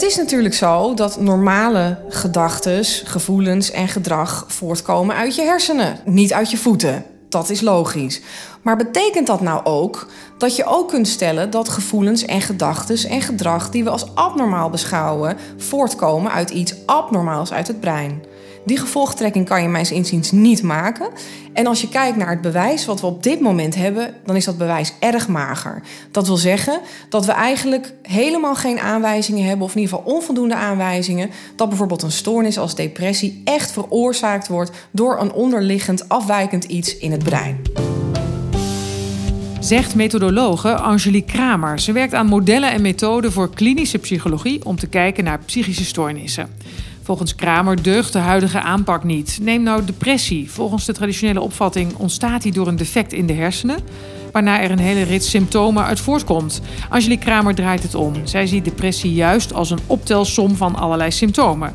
Het is natuurlijk zo dat normale gedachten, gevoelens en gedrag voortkomen uit je hersenen, niet uit je voeten. Dat is logisch. Maar betekent dat nou ook dat je ook kunt stellen dat gevoelens en gedachten en gedrag die we als abnormaal beschouwen, voortkomen uit iets abnormaals uit het brein? Die gevolgtrekking kan je mijns inziens niet maken. En als je kijkt naar het bewijs wat we op dit moment hebben, dan is dat bewijs erg mager. Dat wil zeggen dat we eigenlijk helemaal geen aanwijzingen hebben, of in ieder geval onvoldoende aanwijzingen, dat bijvoorbeeld een stoornis als depressie echt veroorzaakt wordt door een onderliggend afwijkend iets in het brein. Zegt methodologe Angelique Kramer. Ze werkt aan modellen en methoden voor klinische psychologie om te kijken naar psychische stoornissen. Volgens Kramer deugt de huidige aanpak niet. Neem nou depressie. Volgens de traditionele opvatting ontstaat die door een defect in de hersenen, waarna er een hele rits symptomen uit voortkomt. Angelique Kramer draait het om. Zij ziet depressie juist als een optelsom van allerlei symptomen.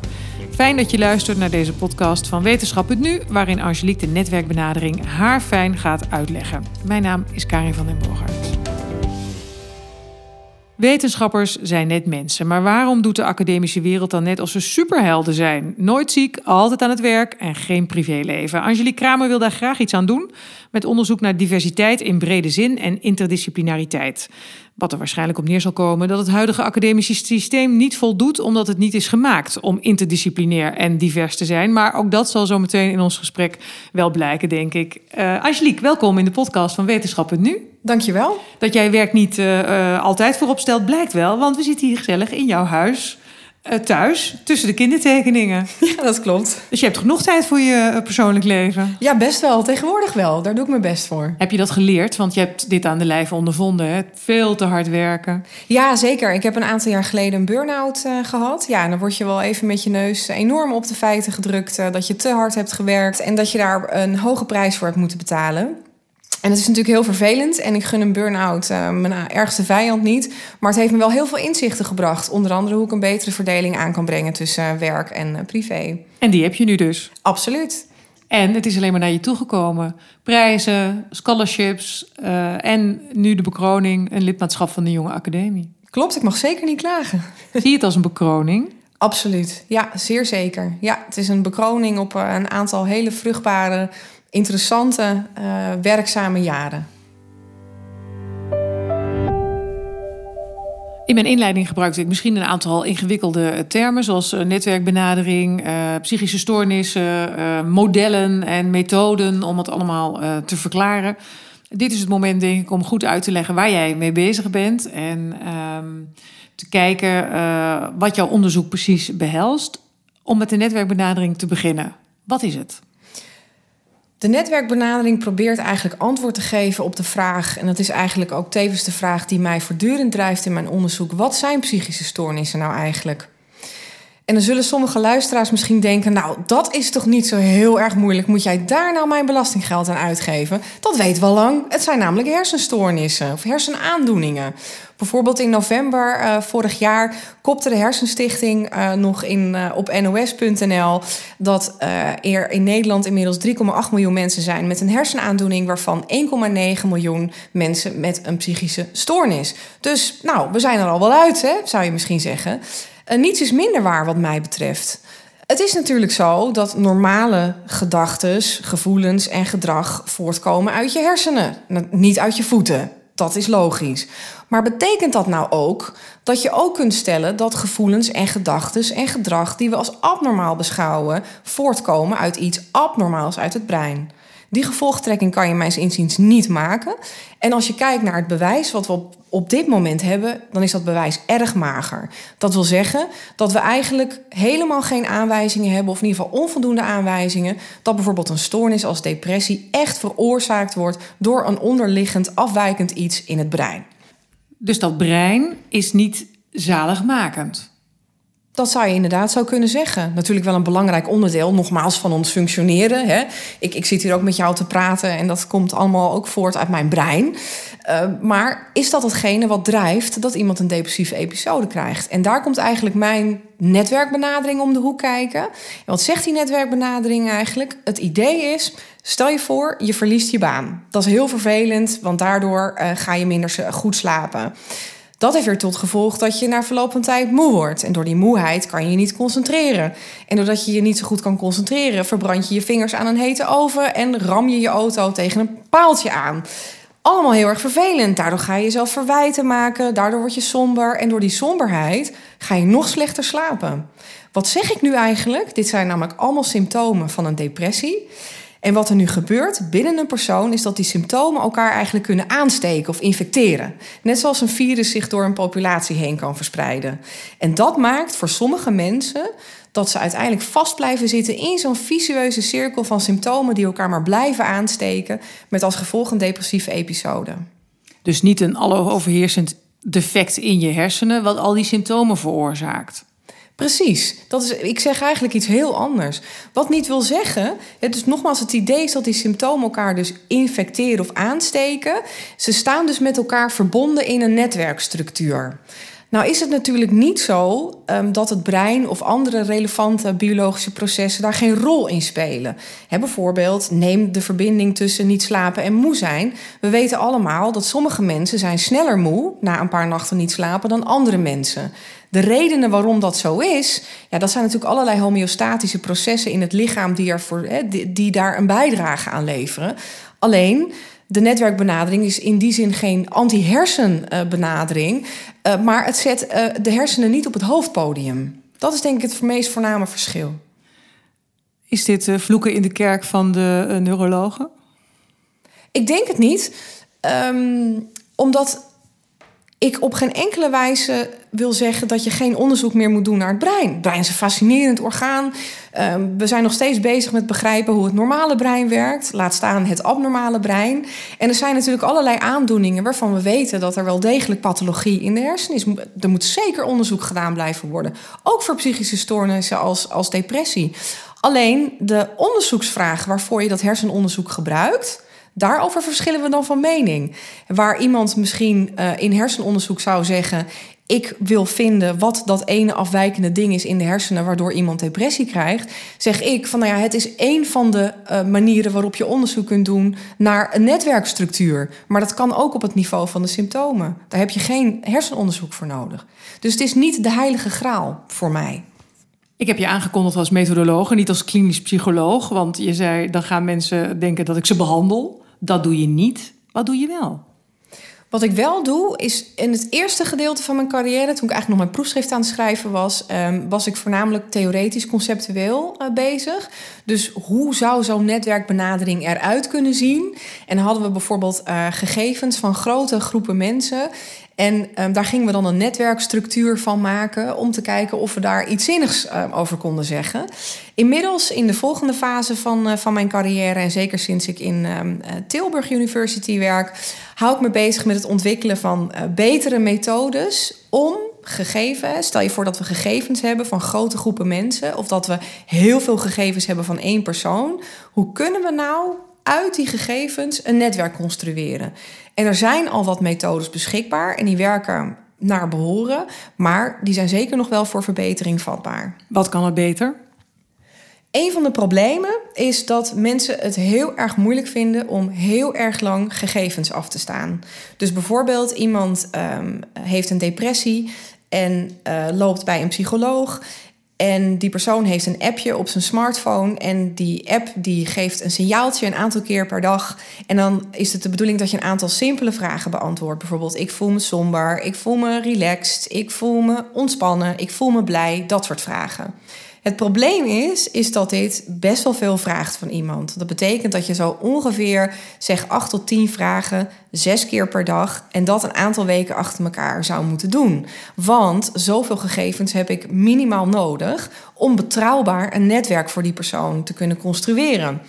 Fijn dat je luistert naar deze podcast van Wetenschap Nu, waarin Angelique de netwerkbenadering haar fijn gaat uitleggen. Mijn naam is Karin van den Bogart. Wetenschappers zijn net mensen, maar waarom doet de academische wereld dan net als ze superhelden zijn? Nooit ziek, altijd aan het werk en geen privéleven. Angelique Kramer wil daar graag iets aan doen met onderzoek naar diversiteit in brede zin en interdisciplinariteit. Wat er waarschijnlijk op neer zal komen dat het huidige academische systeem niet voldoet omdat het niet is gemaakt om interdisciplinair en divers te zijn. Maar ook dat zal zo meteen in ons gesprek wel blijken, denk ik. Uh, Angelique, welkom in de podcast van Wetenschappen Nu. Dankjewel. Dat jij werk niet uh, altijd voorop stelt, blijkt wel, want we zitten hier gezellig in jouw huis. Uh, thuis, tussen de kindertekeningen. Ja, dat klopt. Dus je hebt genoeg tijd voor je persoonlijk leven? Ja, best wel. Tegenwoordig wel. Daar doe ik mijn best voor. Heb je dat geleerd? Want je hebt dit aan de lijve ondervonden. Hè? Veel te hard werken. Ja, zeker. Ik heb een aantal jaar geleden een burn-out uh, gehad. Ja, en dan word je wel even met je neus enorm op de feiten gedrukt... Uh, dat je te hard hebt gewerkt en dat je daar een hoge prijs voor hebt moeten betalen. En het is natuurlijk heel vervelend en ik gun een burn-out uh, mijn ergste vijand niet. Maar het heeft me wel heel veel inzichten gebracht. Onder andere hoe ik een betere verdeling aan kan brengen tussen werk en privé. En die heb je nu dus? Absoluut. En het is alleen maar naar je toegekomen. Prijzen, scholarships uh, en nu de bekroning, een lidmaatschap van de Jonge Academie. Klopt, ik mag zeker niet klagen. Zie je het als een bekroning? Absoluut, ja, zeer zeker. Ja, het is een bekroning op een aantal hele vruchtbare interessante, uh, werkzame jaren. In mijn inleiding gebruikte ik misschien een aantal ingewikkelde termen, zoals eh, netwerkbenadering, uh, psychische stoornissen, modellen en methoden om het allemaal te verklaren. Dit is het moment, denk ik, om goed uit te leggen waar jij mee bezig bent en ehm, te kijken wat jouw onderzoek precies behelst. Om met de netwerkbenadering te beginnen. Wat is het? De netwerkbenadering probeert eigenlijk antwoord te geven op de vraag, en dat is eigenlijk ook tevens de vraag die mij voortdurend drijft in mijn onderzoek: wat zijn psychische stoornissen nou eigenlijk? En dan zullen sommige luisteraars misschien denken: Nou, dat is toch niet zo heel erg moeilijk. Moet jij daar nou mijn belastinggeld aan uitgeven? Dat weten we al lang. Het zijn namelijk hersenstoornissen of hersenaandoeningen. Bijvoorbeeld in november uh, vorig jaar kopte de Hersenstichting uh, nog in, uh, op nos.nl dat er in Nederland inmiddels 3,8 miljoen mensen zijn met een hersenaandoening, waarvan 1,9 miljoen mensen met een psychische stoornis. Dus nou, we zijn er al wel uit, hè, zou je misschien zeggen. Uh, niets is minder waar wat mij betreft. Het is natuurlijk zo dat normale gedachten, gevoelens en gedrag voortkomen uit je hersenen, niet uit je voeten. Dat is logisch. Maar betekent dat nou ook dat je ook kunt stellen dat gevoelens en gedachten en gedrag die we als abnormaal beschouwen, voortkomen uit iets abnormaals uit het brein? Die gevolgtrekking kan je mijns inziens niet maken. En als je kijkt naar het bewijs wat we op, op dit moment hebben, dan is dat bewijs erg mager. Dat wil zeggen dat we eigenlijk helemaal geen aanwijzingen hebben, of in ieder geval onvoldoende aanwijzingen, dat bijvoorbeeld een stoornis als depressie echt veroorzaakt wordt door een onderliggend afwijkend iets in het brein. Dus dat brein is niet zaligmakend. Dat zou je inderdaad zo kunnen zeggen. Natuurlijk wel een belangrijk onderdeel, nogmaals, van ons functioneren. Hè. Ik, ik zit hier ook met jou te praten en dat komt allemaal ook voort uit mijn brein. Uh, maar is dat hetgene wat drijft dat iemand een depressieve episode krijgt? En daar komt eigenlijk mijn netwerkbenadering om de hoek kijken. En wat zegt die netwerkbenadering eigenlijk? Het idee is, stel je voor, je verliest je baan. Dat is heel vervelend, want daardoor uh, ga je minder goed slapen. Dat heeft weer tot gevolg dat je na verloop van tijd moe wordt. En door die moeheid kan je je niet concentreren. En doordat je je niet zo goed kan concentreren, verbrand je je vingers aan een hete oven en ram je je auto tegen een paaltje aan. Allemaal heel erg vervelend. Daardoor ga je jezelf verwijten maken. Daardoor word je somber. En door die somberheid ga je nog slechter slapen. Wat zeg ik nu eigenlijk? Dit zijn namelijk allemaal symptomen van een depressie. En wat er nu gebeurt binnen een persoon is dat die symptomen elkaar eigenlijk kunnen aansteken of infecteren. Net zoals een virus zich door een populatie heen kan verspreiden. En dat maakt voor sommige mensen dat ze uiteindelijk vast blijven zitten in zo'n visueuze cirkel van symptomen die elkaar maar blijven aansteken, met als gevolg een depressieve episode. Dus niet een alleroverheersend defect in je hersenen, wat al die symptomen veroorzaakt. Precies. Dat is, ik zeg eigenlijk iets heel anders. Wat niet wil zeggen, het is nogmaals het idee is dat die symptomen elkaar dus infecteren of aansteken. Ze staan dus met elkaar verbonden in een netwerkstructuur. Nou is het natuurlijk niet zo um, dat het brein of andere relevante biologische processen daar geen rol in spelen. Bijvoorbeeld, neem de verbinding tussen niet slapen en moe zijn. We weten allemaal dat sommige mensen zijn sneller moe na een paar nachten niet slapen dan andere mensen. De redenen waarom dat zo is, ja, dat zijn natuurlijk allerlei homeostatische processen in het lichaam die, ervoor, die daar een bijdrage aan leveren. Alleen de netwerkbenadering is in die zin geen anti-hersenbenadering, uh, maar het zet uh, de hersenen niet op het hoofdpodium. Dat is denk ik het meest voorname verschil. Is dit uh, vloeken in de kerk van de neurologen? Ik denk het niet, um, omdat ik op geen enkele wijze wil zeggen dat je geen onderzoek meer moet doen naar het brein. Het brein is een fascinerend orgaan. Ehm, we zijn nog steeds bezig met begrijpen hoe het normale brein werkt. Laat staan het abnormale brein. En er zijn natuurlijk allerlei aandoeningen waarvan we weten dat er wel degelijk pathologie in de hersenen is. Er moet zeker onderzoek gedaan blijven worden. Ook voor psychische stoornissen als, als depressie. Alleen de onderzoeksvraag waarvoor je dat hersenonderzoek gebruikt Daarover verschillen we dan van mening. Waar iemand misschien uh, in hersenonderzoek zou zeggen: Ik wil vinden wat dat ene afwijkende ding is in de hersenen waardoor iemand depressie krijgt. Zeg ik van nou ja, het is één van de uh, manieren waarop je onderzoek kunt doen naar een netwerkstructuur. Maar dat kan ook op het niveau van de symptomen. Daar heb je geen hersenonderzoek voor nodig. Dus het is niet de heilige graal voor mij. Ik heb je aangekondigd als methodoloog en niet als klinisch psycholoog. Want je zei, dan gaan mensen denken dat ik ze behandel. Dat doe je niet. Wat doe je wel? Wat ik wel doe, is in het eerste gedeelte van mijn carrière, toen ik eigenlijk nog mijn proefschrift aan het schrijven was, um, was ik voornamelijk theoretisch, conceptueel uh, bezig. Dus hoe zou zo'n netwerkbenadering eruit kunnen zien? En hadden we bijvoorbeeld uh, gegevens van grote groepen mensen. En um, daar gingen we dan een netwerkstructuur van maken om te kijken of we daar iets zinnigs uh, over konden zeggen. Inmiddels in de volgende fase van, uh, van mijn carrière, en zeker sinds ik in um, Tilburg University werk, hou ik me bezig met het ontwikkelen van uh, betere methodes om gegevens. Stel je voor dat we gegevens hebben van grote groepen mensen, of dat we heel veel gegevens hebben van één persoon. Hoe kunnen we nou uit die gegevens een netwerk construeren? En er zijn al wat methodes beschikbaar en die werken naar behoren, maar die zijn zeker nog wel voor verbetering vatbaar. Wat kan er beter? Een van de problemen is dat mensen het heel erg moeilijk vinden om heel erg lang gegevens af te staan. Dus bijvoorbeeld iemand um, heeft een depressie en uh, loopt bij een psycholoog. En die persoon heeft een appje op zijn smartphone. En die app die geeft een signaaltje een aantal keer per dag. En dan is het de bedoeling dat je een aantal simpele vragen beantwoordt. Bijvoorbeeld, ik voel me somber, ik voel me relaxed, ik voel me ontspannen, ik voel me blij. Dat soort vragen. Het probleem is, is dat dit best wel veel vraagt van iemand. Dat betekent dat je zo ongeveer, zeg 8 tot 10 vragen, zes keer per dag en dat een aantal weken achter elkaar zou moeten doen. Want zoveel gegevens heb ik minimaal nodig om betrouwbaar een netwerk voor die persoon te kunnen construeren.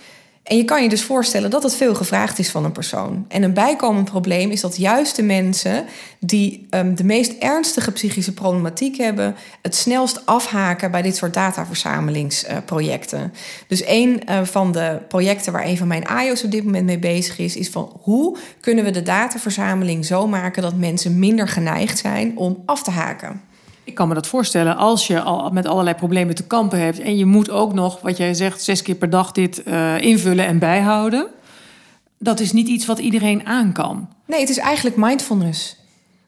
En je kan je dus voorstellen dat het veel gevraagd is van een persoon. En een bijkomend probleem is dat juist de mensen die um, de meest ernstige psychische problematiek hebben, het snelst afhaken bij dit soort dataversamelingsprojecten. Uh, dus een uh, van de projecten waar een van mijn AIO's op dit moment mee bezig is, is van hoe kunnen we de dataverzameling zo maken dat mensen minder geneigd zijn om af te haken. Ik kan me dat voorstellen als je al met allerlei problemen te kampen hebt. En je moet ook nog, wat jij zegt, zes keer per dag dit uh, invullen en bijhouden. Dat is niet iets wat iedereen aan kan. Nee, het is eigenlijk mindfulness.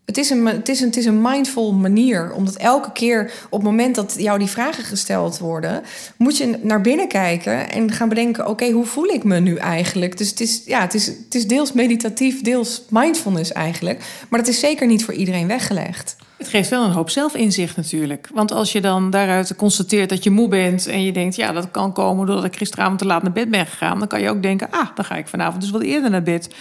Het is, een, het, is een, het is een mindful manier. Omdat elke keer op het moment dat jou die vragen gesteld worden, moet je naar binnen kijken en gaan bedenken: oké, hoe voel ik me nu eigenlijk? Dus het is, ja, het, is, het is deels meditatief, deels mindfulness eigenlijk. Maar dat is zeker niet voor iedereen weggelegd. Het geeft wel een hoop zelfinzicht natuurlijk. Want als je dan daaruit constateert dat je moe bent en je denkt, ja, dat kan komen doordat ik gisteravond te laat naar bed ben gegaan, dan kan je ook denken, ah, dan ga ik vanavond dus wat eerder naar bed.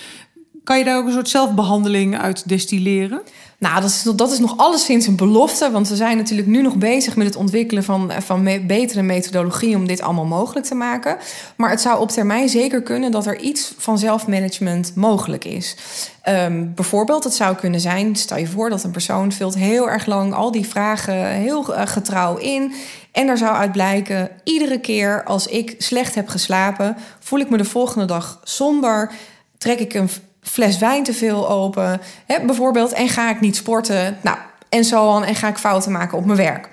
Kan je daar ook een soort zelfbehandeling uit destilleren? Nou, dat is, dat is nog alleszins een belofte. Want we zijn natuurlijk nu nog bezig met het ontwikkelen van, van betere methodologie om dit allemaal mogelijk te maken. Maar het zou op termijn zeker kunnen dat er iets van zelfmanagement mogelijk is. Um, bijvoorbeeld, het zou kunnen zijn, stel je voor dat een persoon vult heel erg lang al die vragen heel uh, getrouw in. En daar zou uit blijken, iedere keer als ik slecht heb geslapen, voel ik me de volgende dag somber. Trek ik een fles wijn te veel open, hè, bijvoorbeeld, en ga ik niet sporten, nou, en zo aan, en ga ik fouten maken op mijn werk.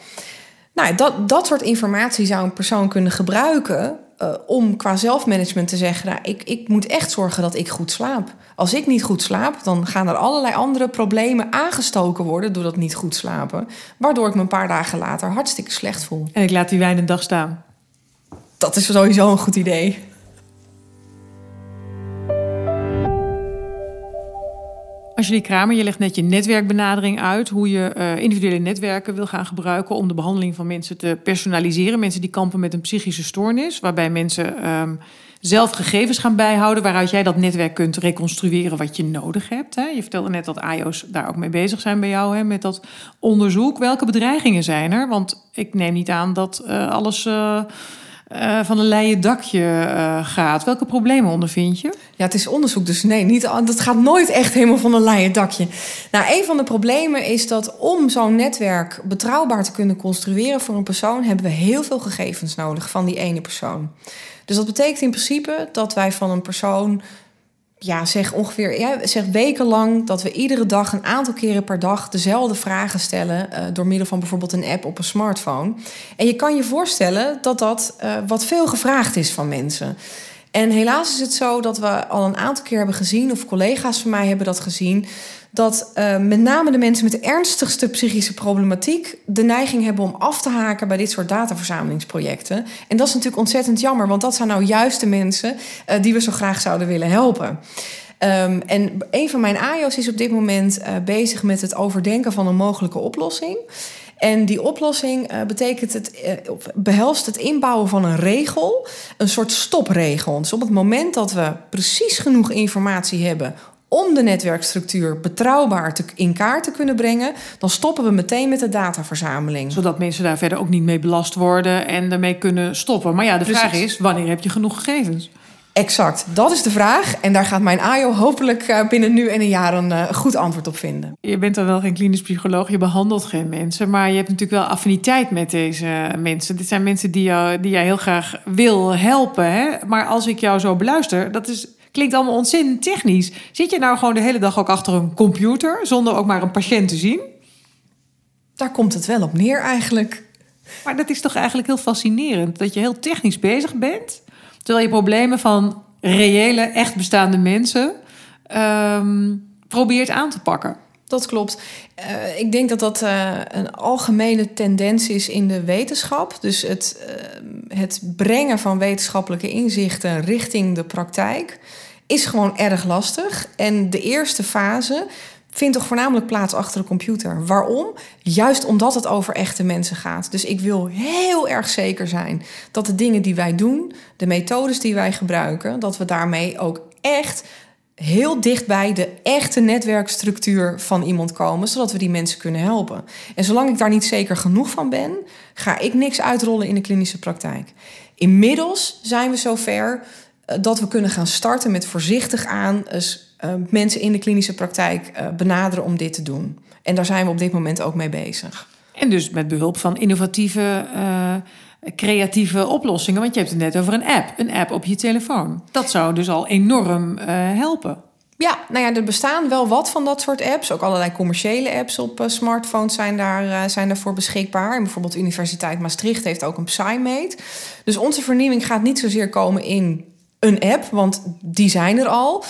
Nou, dat, dat soort informatie zou een persoon kunnen gebruiken uh, om qua zelfmanagement te zeggen: nou, ik, ik moet echt zorgen dat ik goed slaap. Als ik niet goed slaap, dan gaan er allerlei andere problemen aangestoken worden door dat niet goed slapen, waardoor ik me een paar dagen later hartstikke slecht voel. En ik laat die wijn een dag staan. Dat is sowieso een goed idee. Angelique Kramer, je legt net je netwerkbenadering uit. Hoe je uh, individuele netwerken wil gaan gebruiken om de behandeling van mensen te personaliseren. Mensen die kampen met een psychische stoornis. Waarbij mensen um, zelf gegevens gaan bijhouden. Waaruit jij dat netwerk kunt reconstrueren wat je nodig hebt. Hè. Je vertelde net dat AIO's daar ook mee bezig zijn bij jou. Hè, met dat onderzoek. Welke bedreigingen zijn er? Want ik neem niet aan dat uh, alles. Uh, uh, van een leien dakje uh, gaat. Welke problemen ondervind je? Ja, het is onderzoek, dus nee, niet, dat gaat nooit echt helemaal van een leien dakje. Nou, een van de problemen is dat om zo'n netwerk betrouwbaar te kunnen construeren voor een persoon, hebben we heel veel gegevens nodig van die ene persoon. Dus dat betekent in principe dat wij van een persoon ja, zeg ongeveer zeg wekenlang dat we iedere dag een aantal keren per dag dezelfde vragen stellen uh, door middel van bijvoorbeeld een app op een smartphone. En je kan je voorstellen dat dat uh, wat veel gevraagd is van mensen. En helaas is het zo dat we al een aantal keer hebben gezien, of collega's van mij hebben dat gezien, dat uh, met name de mensen met de ernstigste psychische problematiek de neiging hebben om af te haken bij dit soort dataverzamelingsprojecten. En dat is natuurlijk ontzettend jammer, want dat zijn nou juist de mensen uh, die we zo graag zouden willen helpen. Um, en een van mijn AIO's is op dit moment uh, bezig met het overdenken van een mogelijke oplossing. En die oplossing betekent het, behelst het inbouwen van een regel, een soort stopregel. Dus op het moment dat we precies genoeg informatie hebben om de netwerkstructuur betrouwbaar te, in kaart te kunnen brengen, dan stoppen we meteen met de dataverzameling. Zodat mensen daar verder ook niet mee belast worden en daarmee kunnen stoppen. Maar ja, de Precies. vraag is: wanneer heb je genoeg gegevens? Exact, dat is de vraag. En daar gaat mijn AIO hopelijk eh, binnen nu en een jaar een uh, goed antwoord op vinden. Je bent dan wel geen klinisch psycholoog, je behandelt geen mensen. Maar je hebt natuurlijk wel affiniteit met deze mensen. Dit zijn mensen die, jou, die jij heel graag wil helpen. Hè? Maar als ik jou zo beluister, dat is Klinkt allemaal ontzettend technisch. Zit je nou gewoon de hele dag ook achter een computer zonder ook maar een patiënt te zien? Daar komt het wel op neer eigenlijk. Maar dat is toch eigenlijk heel fascinerend dat je heel technisch bezig bent, terwijl je problemen van reële, echt bestaande mensen um, probeert aan te pakken. Dat klopt. Uh, ik denk dat dat uh, een algemene tendens is in de wetenschap. Dus het, uh, het brengen van wetenschappelijke inzichten richting de praktijk is gewoon erg lastig. En de eerste fase vindt toch voornamelijk plaats achter de computer. Waarom? Juist omdat het over echte mensen gaat. Dus ik wil heel erg zeker zijn dat de dingen die wij doen, de methodes die wij gebruiken, dat we daarmee ook echt heel dichtbij de echte netwerkstructuur van iemand komen, zodat we die mensen kunnen helpen. En zolang ik daar niet zeker genoeg van ben, ga ik niks uitrollen in de klinische praktijk. Inmiddels zijn we zover dat we kunnen gaan starten met voorzichtig aan dus, uh, mensen in de klinische praktijk uh, benaderen om dit te doen. En daar zijn we op dit moment ook mee bezig. En dus met behulp van innovatieve creatieve oplossingen. Want je hebt het net over een app. Een app op je telefoon. Dat zou dus al enorm helpen. Ja, nou ja, er bestaan wel wat van dat soort apps. Ook allerlei commerciële apps op uh, smartphones zijn, daar, uh, zijn daarvoor beschikbaar. En bijvoorbeeld Universiteit Maastricht heeft ook een PsyMate. Dus onze vernieuwing gaat niet zozeer komen in een app, want die zijn er al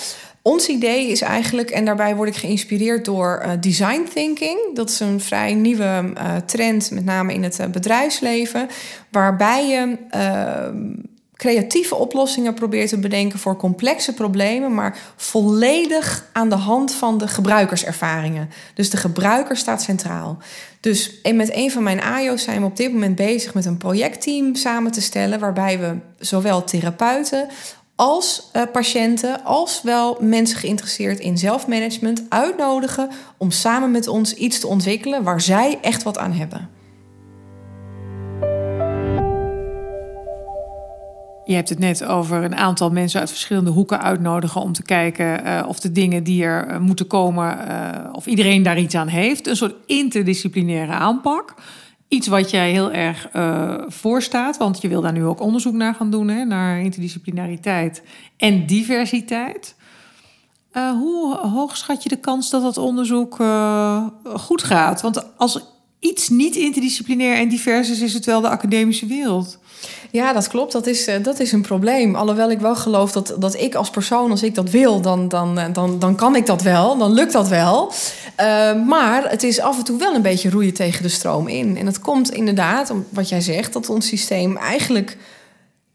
ons idee is eigenlijk, en daarbij word ik geïnspireerd door uh, design thinking. Dat is een vrij nieuwe uh, trend, met name in het uh, bedrijfsleven, waarbij je ehm, creatieve oplossingen probeert te bedenken voor complexe problemen, maar volledig aan de hand van de gebruikerservaringen. Dus de gebruiker staat centraal. Dus en met een van mijn AIO's zijn we op dit moment bezig met een projectteam samen te stellen, waarbij we zowel therapeuten als uh, patiënten, als wel mensen geïnteresseerd in zelfmanagement uitnodigen om samen met ons iets te ontwikkelen waar zij echt wat aan hebben. Je hebt het net over een aantal mensen uit verschillende hoeken uitnodigen om te kijken uh, of de dingen die er uh, moeten komen, of iedereen daar iets aan heeft. Een soort interdisciplinaire aanpak. Iets wat jij heel erg voorstaat, want je wil daar nu ook onderzoek naar gaan doen, hè, naar interdisciplinariteit en diversiteit. hoe hoog schat je de kans dat dat onderzoek goed gaat? Want als iets niet interdisciplinair en divers is, is het wel de academische wereld. Ja, dat klopt. Dat is, uh, dat is een probleem. Alhoewel ik wel geloof dat, dat ik als persoon, als ik dat wil, dan, dan, eh, dan, dan kan ik dat wel. Dan lukt dat wel. Uh, maar het is af en toe wel een beetje roeien tegen de stroom in. En dat komt inderdaad, om wat jij zegt, dat ons systeem eigenlijk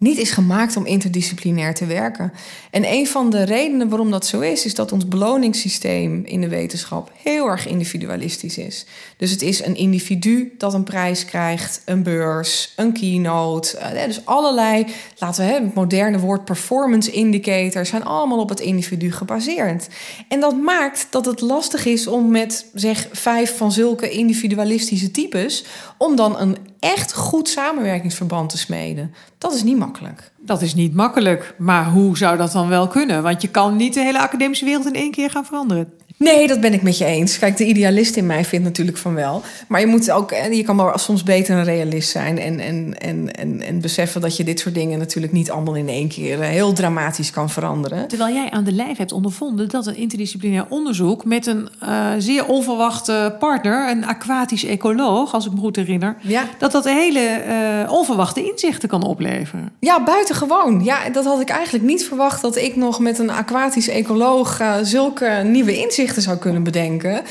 niet is gemaakt om interdisciplinair te werken. En een van de redenen waarom dat zo is, is dat ons beloningssysteem in de wetenschap heel erg individualistisch is. Dus het is een individu dat een prijs krijgt, een beurs, een keynote. Eh, dus allerlei, laten we het moderne woord performance indicators zijn allemaal op het individu gebaseerd. En dat maakt dat het lastig is om met zeg vijf van zulke individualistische types om dan een echt goed samenwerkingsverband te smeden. Dat is niet makkelijk. Dat is niet makkelijk, maar hoe zou dat dan wel kunnen? Want je kan niet de hele academische wereld in één keer gaan veranderen. Nee, dat ben ik met je eens. Kijk, de idealist in mij vindt natuurlijk van wel. Maar je moet ook, je kan maar soms beter een realist zijn en, en, en, en, en beseffen dat je dit soort dingen natuurlijk niet allemaal in één keer eh, heel dramatisch kan veranderen. Terwijl jij aan de lijf hebt ondervonden dat een interdisciplinair onderzoek met een uh, zeer onverwachte partner, een aquatisch ecoloog, als ik me goed herinner, ja. dat dat hele uh, onverwachte inzichten kan opleveren. Ja, buitengewoon. Ja, dat had ik eigenlijk niet verwacht dat ik nog met een aquatisch ecoloog uh, zulke nieuwe inzichten zou kunnen bedenken.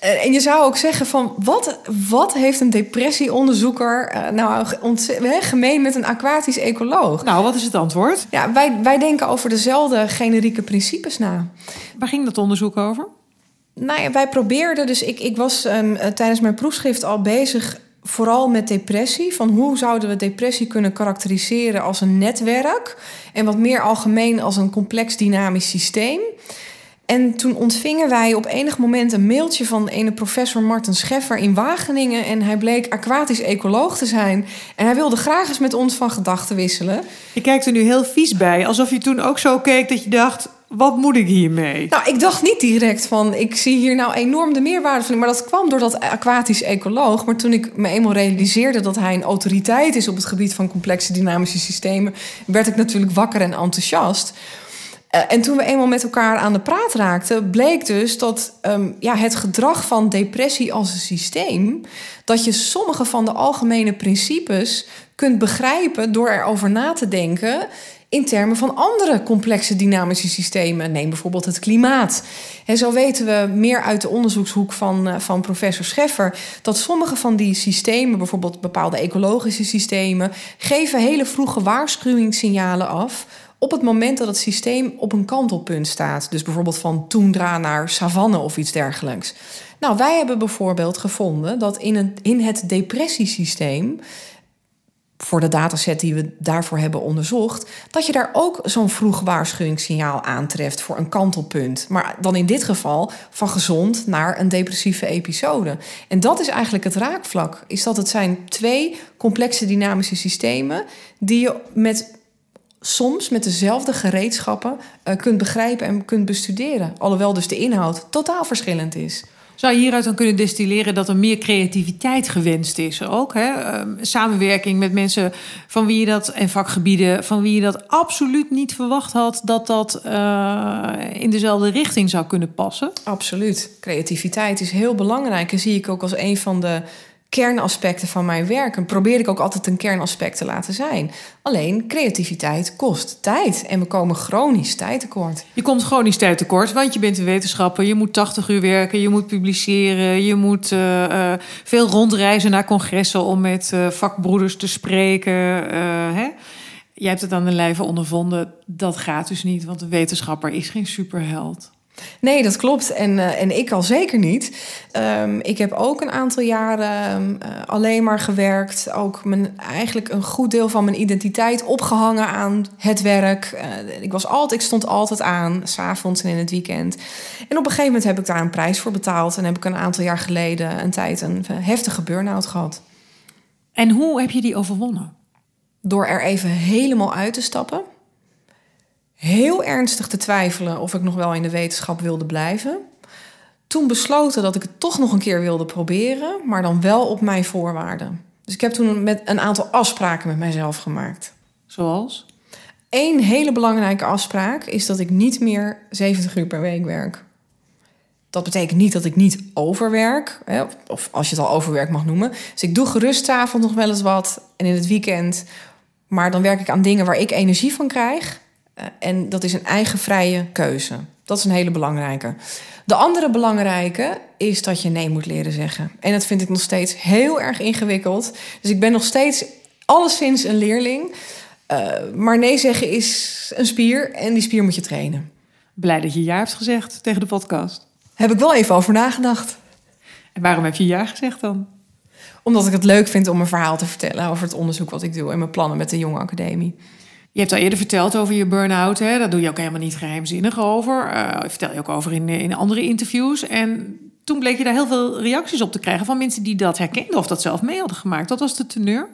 En je zou ook zeggen van wat, wat heeft een depressieonderzoeker uh, nou gemeen met een aquatisch ecoloog? Nou, wat is het antwoord? Ja, wij, wij denken over dezelfde generieke principes na. Waar ging dat onderzoek over? Nou ja, wij probeerden, dus ik, ik was um, tijdens mijn proefschrift al bezig vooral met depressie. Van hoe zouden we depressie kunnen karakteriseren als een netwerk en wat meer algemeen als een complex dynamisch systeem. En toen ontvingen wij op enig moment een mailtje van ene professor Martin Scheffer in Wageningen. En hij bleek aquatisch ecoloog te zijn. En hij wilde graag eens met ons van gedachten wisselen. Je kijkt er nu heel vies bij, alsof je toen ook zo keek dat je dacht: wat moet ik hiermee? Nou, ik dacht niet direct van, ik zie hier nou enorm de meerwaarde van. Maar dat kwam door dat aquatisch ecoloog. Maar toen ik me eenmaal realiseerde dat hij een autoriteit is op het gebied van complexe dynamische systemen, werd ik natuurlijk wakker en enthousiast. Uh, en toen we eenmaal met elkaar aan de praat raakten, bleek dus dat um, ja, het gedrag van depressie als een systeem, dat je sommige van de algemene principes kunt begrijpen door erover na te denken in termen van andere complexe dynamische systemen. Neem bijvoorbeeld het klimaat. En zo weten we meer uit de onderzoekshoek van, uh, van professor Scheffer dat sommige van die systemen, bijvoorbeeld bepaalde ecologische systemen, geven hele vroege waarschuwingssignalen af op het moment dat het systeem op een kantelpunt staat. Dus bijvoorbeeld van toendra naar savanne of iets dergelijks. Nou, wij hebben bijvoorbeeld gevonden dat in het, in het depressiesysteem voor de dataset die we daarvoor hebben onderzocht, dat je daar ook zo'n vroeg waarschuwingssignaal aantreft voor een kantelpunt. Maar dan in dit geval van gezond naar een depressieve episode. En dat is eigenlijk het raakvlak. Is dat het zijn twee complexe dynamische systemen die je met soms met dezelfde gereedschappen uh, kunt begrijpen en kunt bestuderen. Alhoewel dus de inhoud totaal verschillend is. Zou je hieruit dan kunnen destilleren dat er meer creativiteit gewenst is ook? Hè? Uh, samenwerking met mensen van wie je dat, en vakgebieden van wie je dat absoluut niet verwacht had dat dat uh, in dezelfde richting zou kunnen passen? Absoluut. Creativiteit is heel belangrijk en zie ik ook als een van de kernaspecten van mijn werk. En probeer ik ook altijd een kernaspect te laten zijn. Alleen creativiteit kost tijd. En we komen chronisch tijd tekort. Je komt chronisch tijd tekort, want je bent een wetenschapper. Je moet 80 uur werken, je moet publiceren. Je moet uh, uh, veel rondreizen naar congressen om met uh, vakbroeders te spreken. Hè? Jij hebt het aan de lijve ondervonden. Dat gaat dus niet, want een wetenschapper is geen superheld. Nee, dat klopt. En, uh, en ik al zeker niet. Um, ik heb ook een aantal jaren uh, alleen maar gewerkt. Ook mijn, eigenlijk een goed deel van mijn identiteit opgehangen aan het werk. Uh, ik, was altijd, ik stond altijd aan, s'avonds en in het weekend. En op een gegeven moment heb ik daar een prijs voor betaald. En heb ik een aantal jaar geleden een tijd een heftige burn-out gehad. En hoe heb je die overwonnen? Door er even helemaal uit te stappen heel ernstig te twijfelen of ik nog wel in de wetenschap wilde blijven. Toen besloten dat ik het toch nog een keer wilde proberen, maar dan wel op mijn voorwaarden. Dus ik heb toen met een aantal afspraken met mijzelf gemaakt. Zoals? Eén hele belangrijke afspraak is dat ik niet meer 70 uur per week werk. Dat betekent niet dat ik niet overwerk, hè, of als je het al overwerk mag noemen. Dus ik doe gerust avond nog wel eens wat en in het weekend. Maar dan werk ik aan dingen waar ik energie van krijg. Uh, en dat is een eigen vrije keuze. Dat is een hele belangrijke. De andere belangrijke is dat je nee moet leren zeggen. En dat vind ik nog steeds heel erg ingewikkeld. Dus ik ben nog steeds alleszins een leerling. Uh, maar nee zeggen is een spier en die spier moet je trainen. Blij dat je ja hebt gezegd tegen de podcast. Heb ik wel even over nagedacht. En waarom heb je ja gezegd dan? Omdat ik het leuk vind om een verhaal te vertellen over het onderzoek wat ik doe en mijn plannen met de Jonge Academie. Je hebt al eerder verteld over je burn-out. Hè? Dat doe je ook helemaal niet geheimzinnig over. Uh, vertel je ook over in, in andere interviews. En toen bleek je daar heel veel reacties op te krijgen van mensen die dat herkenden of dat zelf mee hadden gemaakt. Wat was de teneur?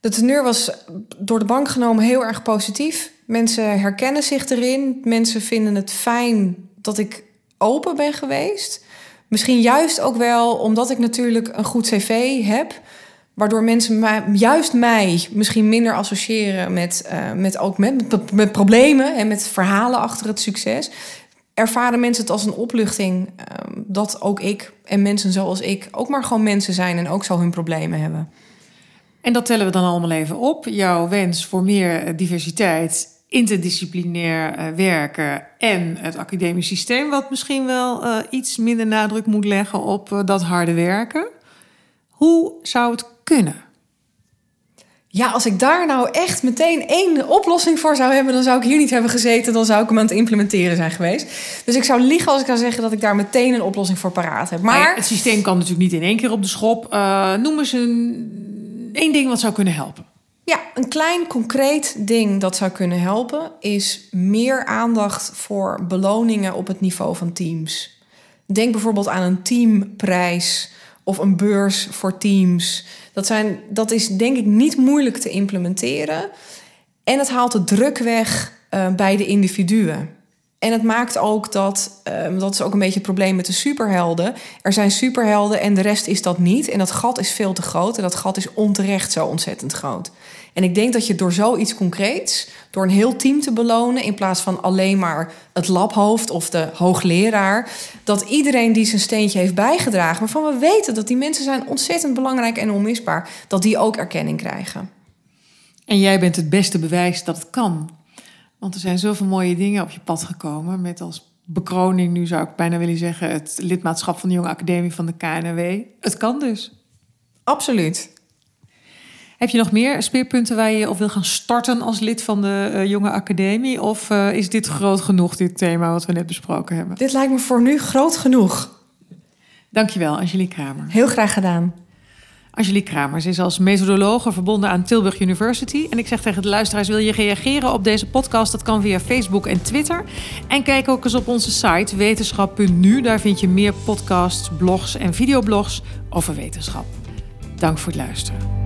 De teneur was door de bank genomen heel erg positief. Mensen herkennen zich erin. Mensen vinden het fijn dat ik open ben geweest. Misschien juist ook wel omdat ik natuurlijk een goed cv heb. Waardoor mensen mij, juist mij misschien minder associëren met, uh, met, ook met, met problemen en met verhalen achter het succes. Ervaren mensen het als een opluchting uh, dat ook ik en mensen zoals ik ook maar gewoon mensen zijn en ook zo hun problemen hebben. En dat tellen we dan allemaal even op. Jouw wens voor meer diversiteit, interdisciplinair uh, werken en het academisch systeem, wat misschien wel iets minder nadruk moet leggen op dat harde werken. Hoe zou het kunnen? Ja, als ik daar nou echt meteen één oplossing voor zou hebben, dan zou ik hier niet hebben gezeten. Dan zou ik hem aan het implementeren zijn geweest. Dus ik zou liegen als ik zou zeggen dat ik daar meteen een oplossing voor paraat heb. Maar het systeem kan natuurlijk niet in één keer op de schop. Uh, noem eens een, één ding wat zou kunnen helpen. Ja, een klein concreet ding dat zou kunnen helpen is meer aandacht voor beloningen op het niveau van teams. Denk bijvoorbeeld aan een teamprijs of een beurs voor teams. Dat, zijn, dat is denk ik niet moeilijk te implementeren. En het haalt de druk weg uh, bij de individuen. En het maakt ook dat, uh, dat is ook een beetje het probleem met de superhelden. Er zijn superhelden en de rest is dat niet. En dat gat is veel te groot. En dat gat is onterecht zo ontzettend groot. En ik denk dat je door zoiets concreets, door een heel team te belonen, in plaats van alleen maar het labhoofd of de hoogleraar, dat iedereen die zijn steentje heeft bijgedragen, waarvan we weten dat die mensen zijn ontzettend belangrijk en onmisbaar, dat die ook erkenning krijgen. En jij bent het beste bewijs dat het kan. Want er zijn zoveel mooie dingen op je pad gekomen. Met als bekroning, nu zou ik bijna willen zeggen, het lidmaatschap van de Jonge Academie van de KNW. Het kan dus. Absoluut. Heb je nog meer speerpunten waar je op wil gaan starten als lid van de uh, Jonge Academie? Of uh, is dit groot genoeg, dit thema wat we net besproken hebben? Dit lijkt me voor nu groot genoeg. Dankjewel, Angelique Kramer. Heel graag gedaan. Angelique Kramers is als methodologe verbonden aan Tilburg University. En ik zeg tegen de luisteraars, wil je reageren op deze podcast? Dat kan via Facebook en Twitter. En kijk ook eens op onze site wetenschap.nu. Daar vind je meer podcasts, blogs en videoblogs over wetenschap. Dank voor het luisteren.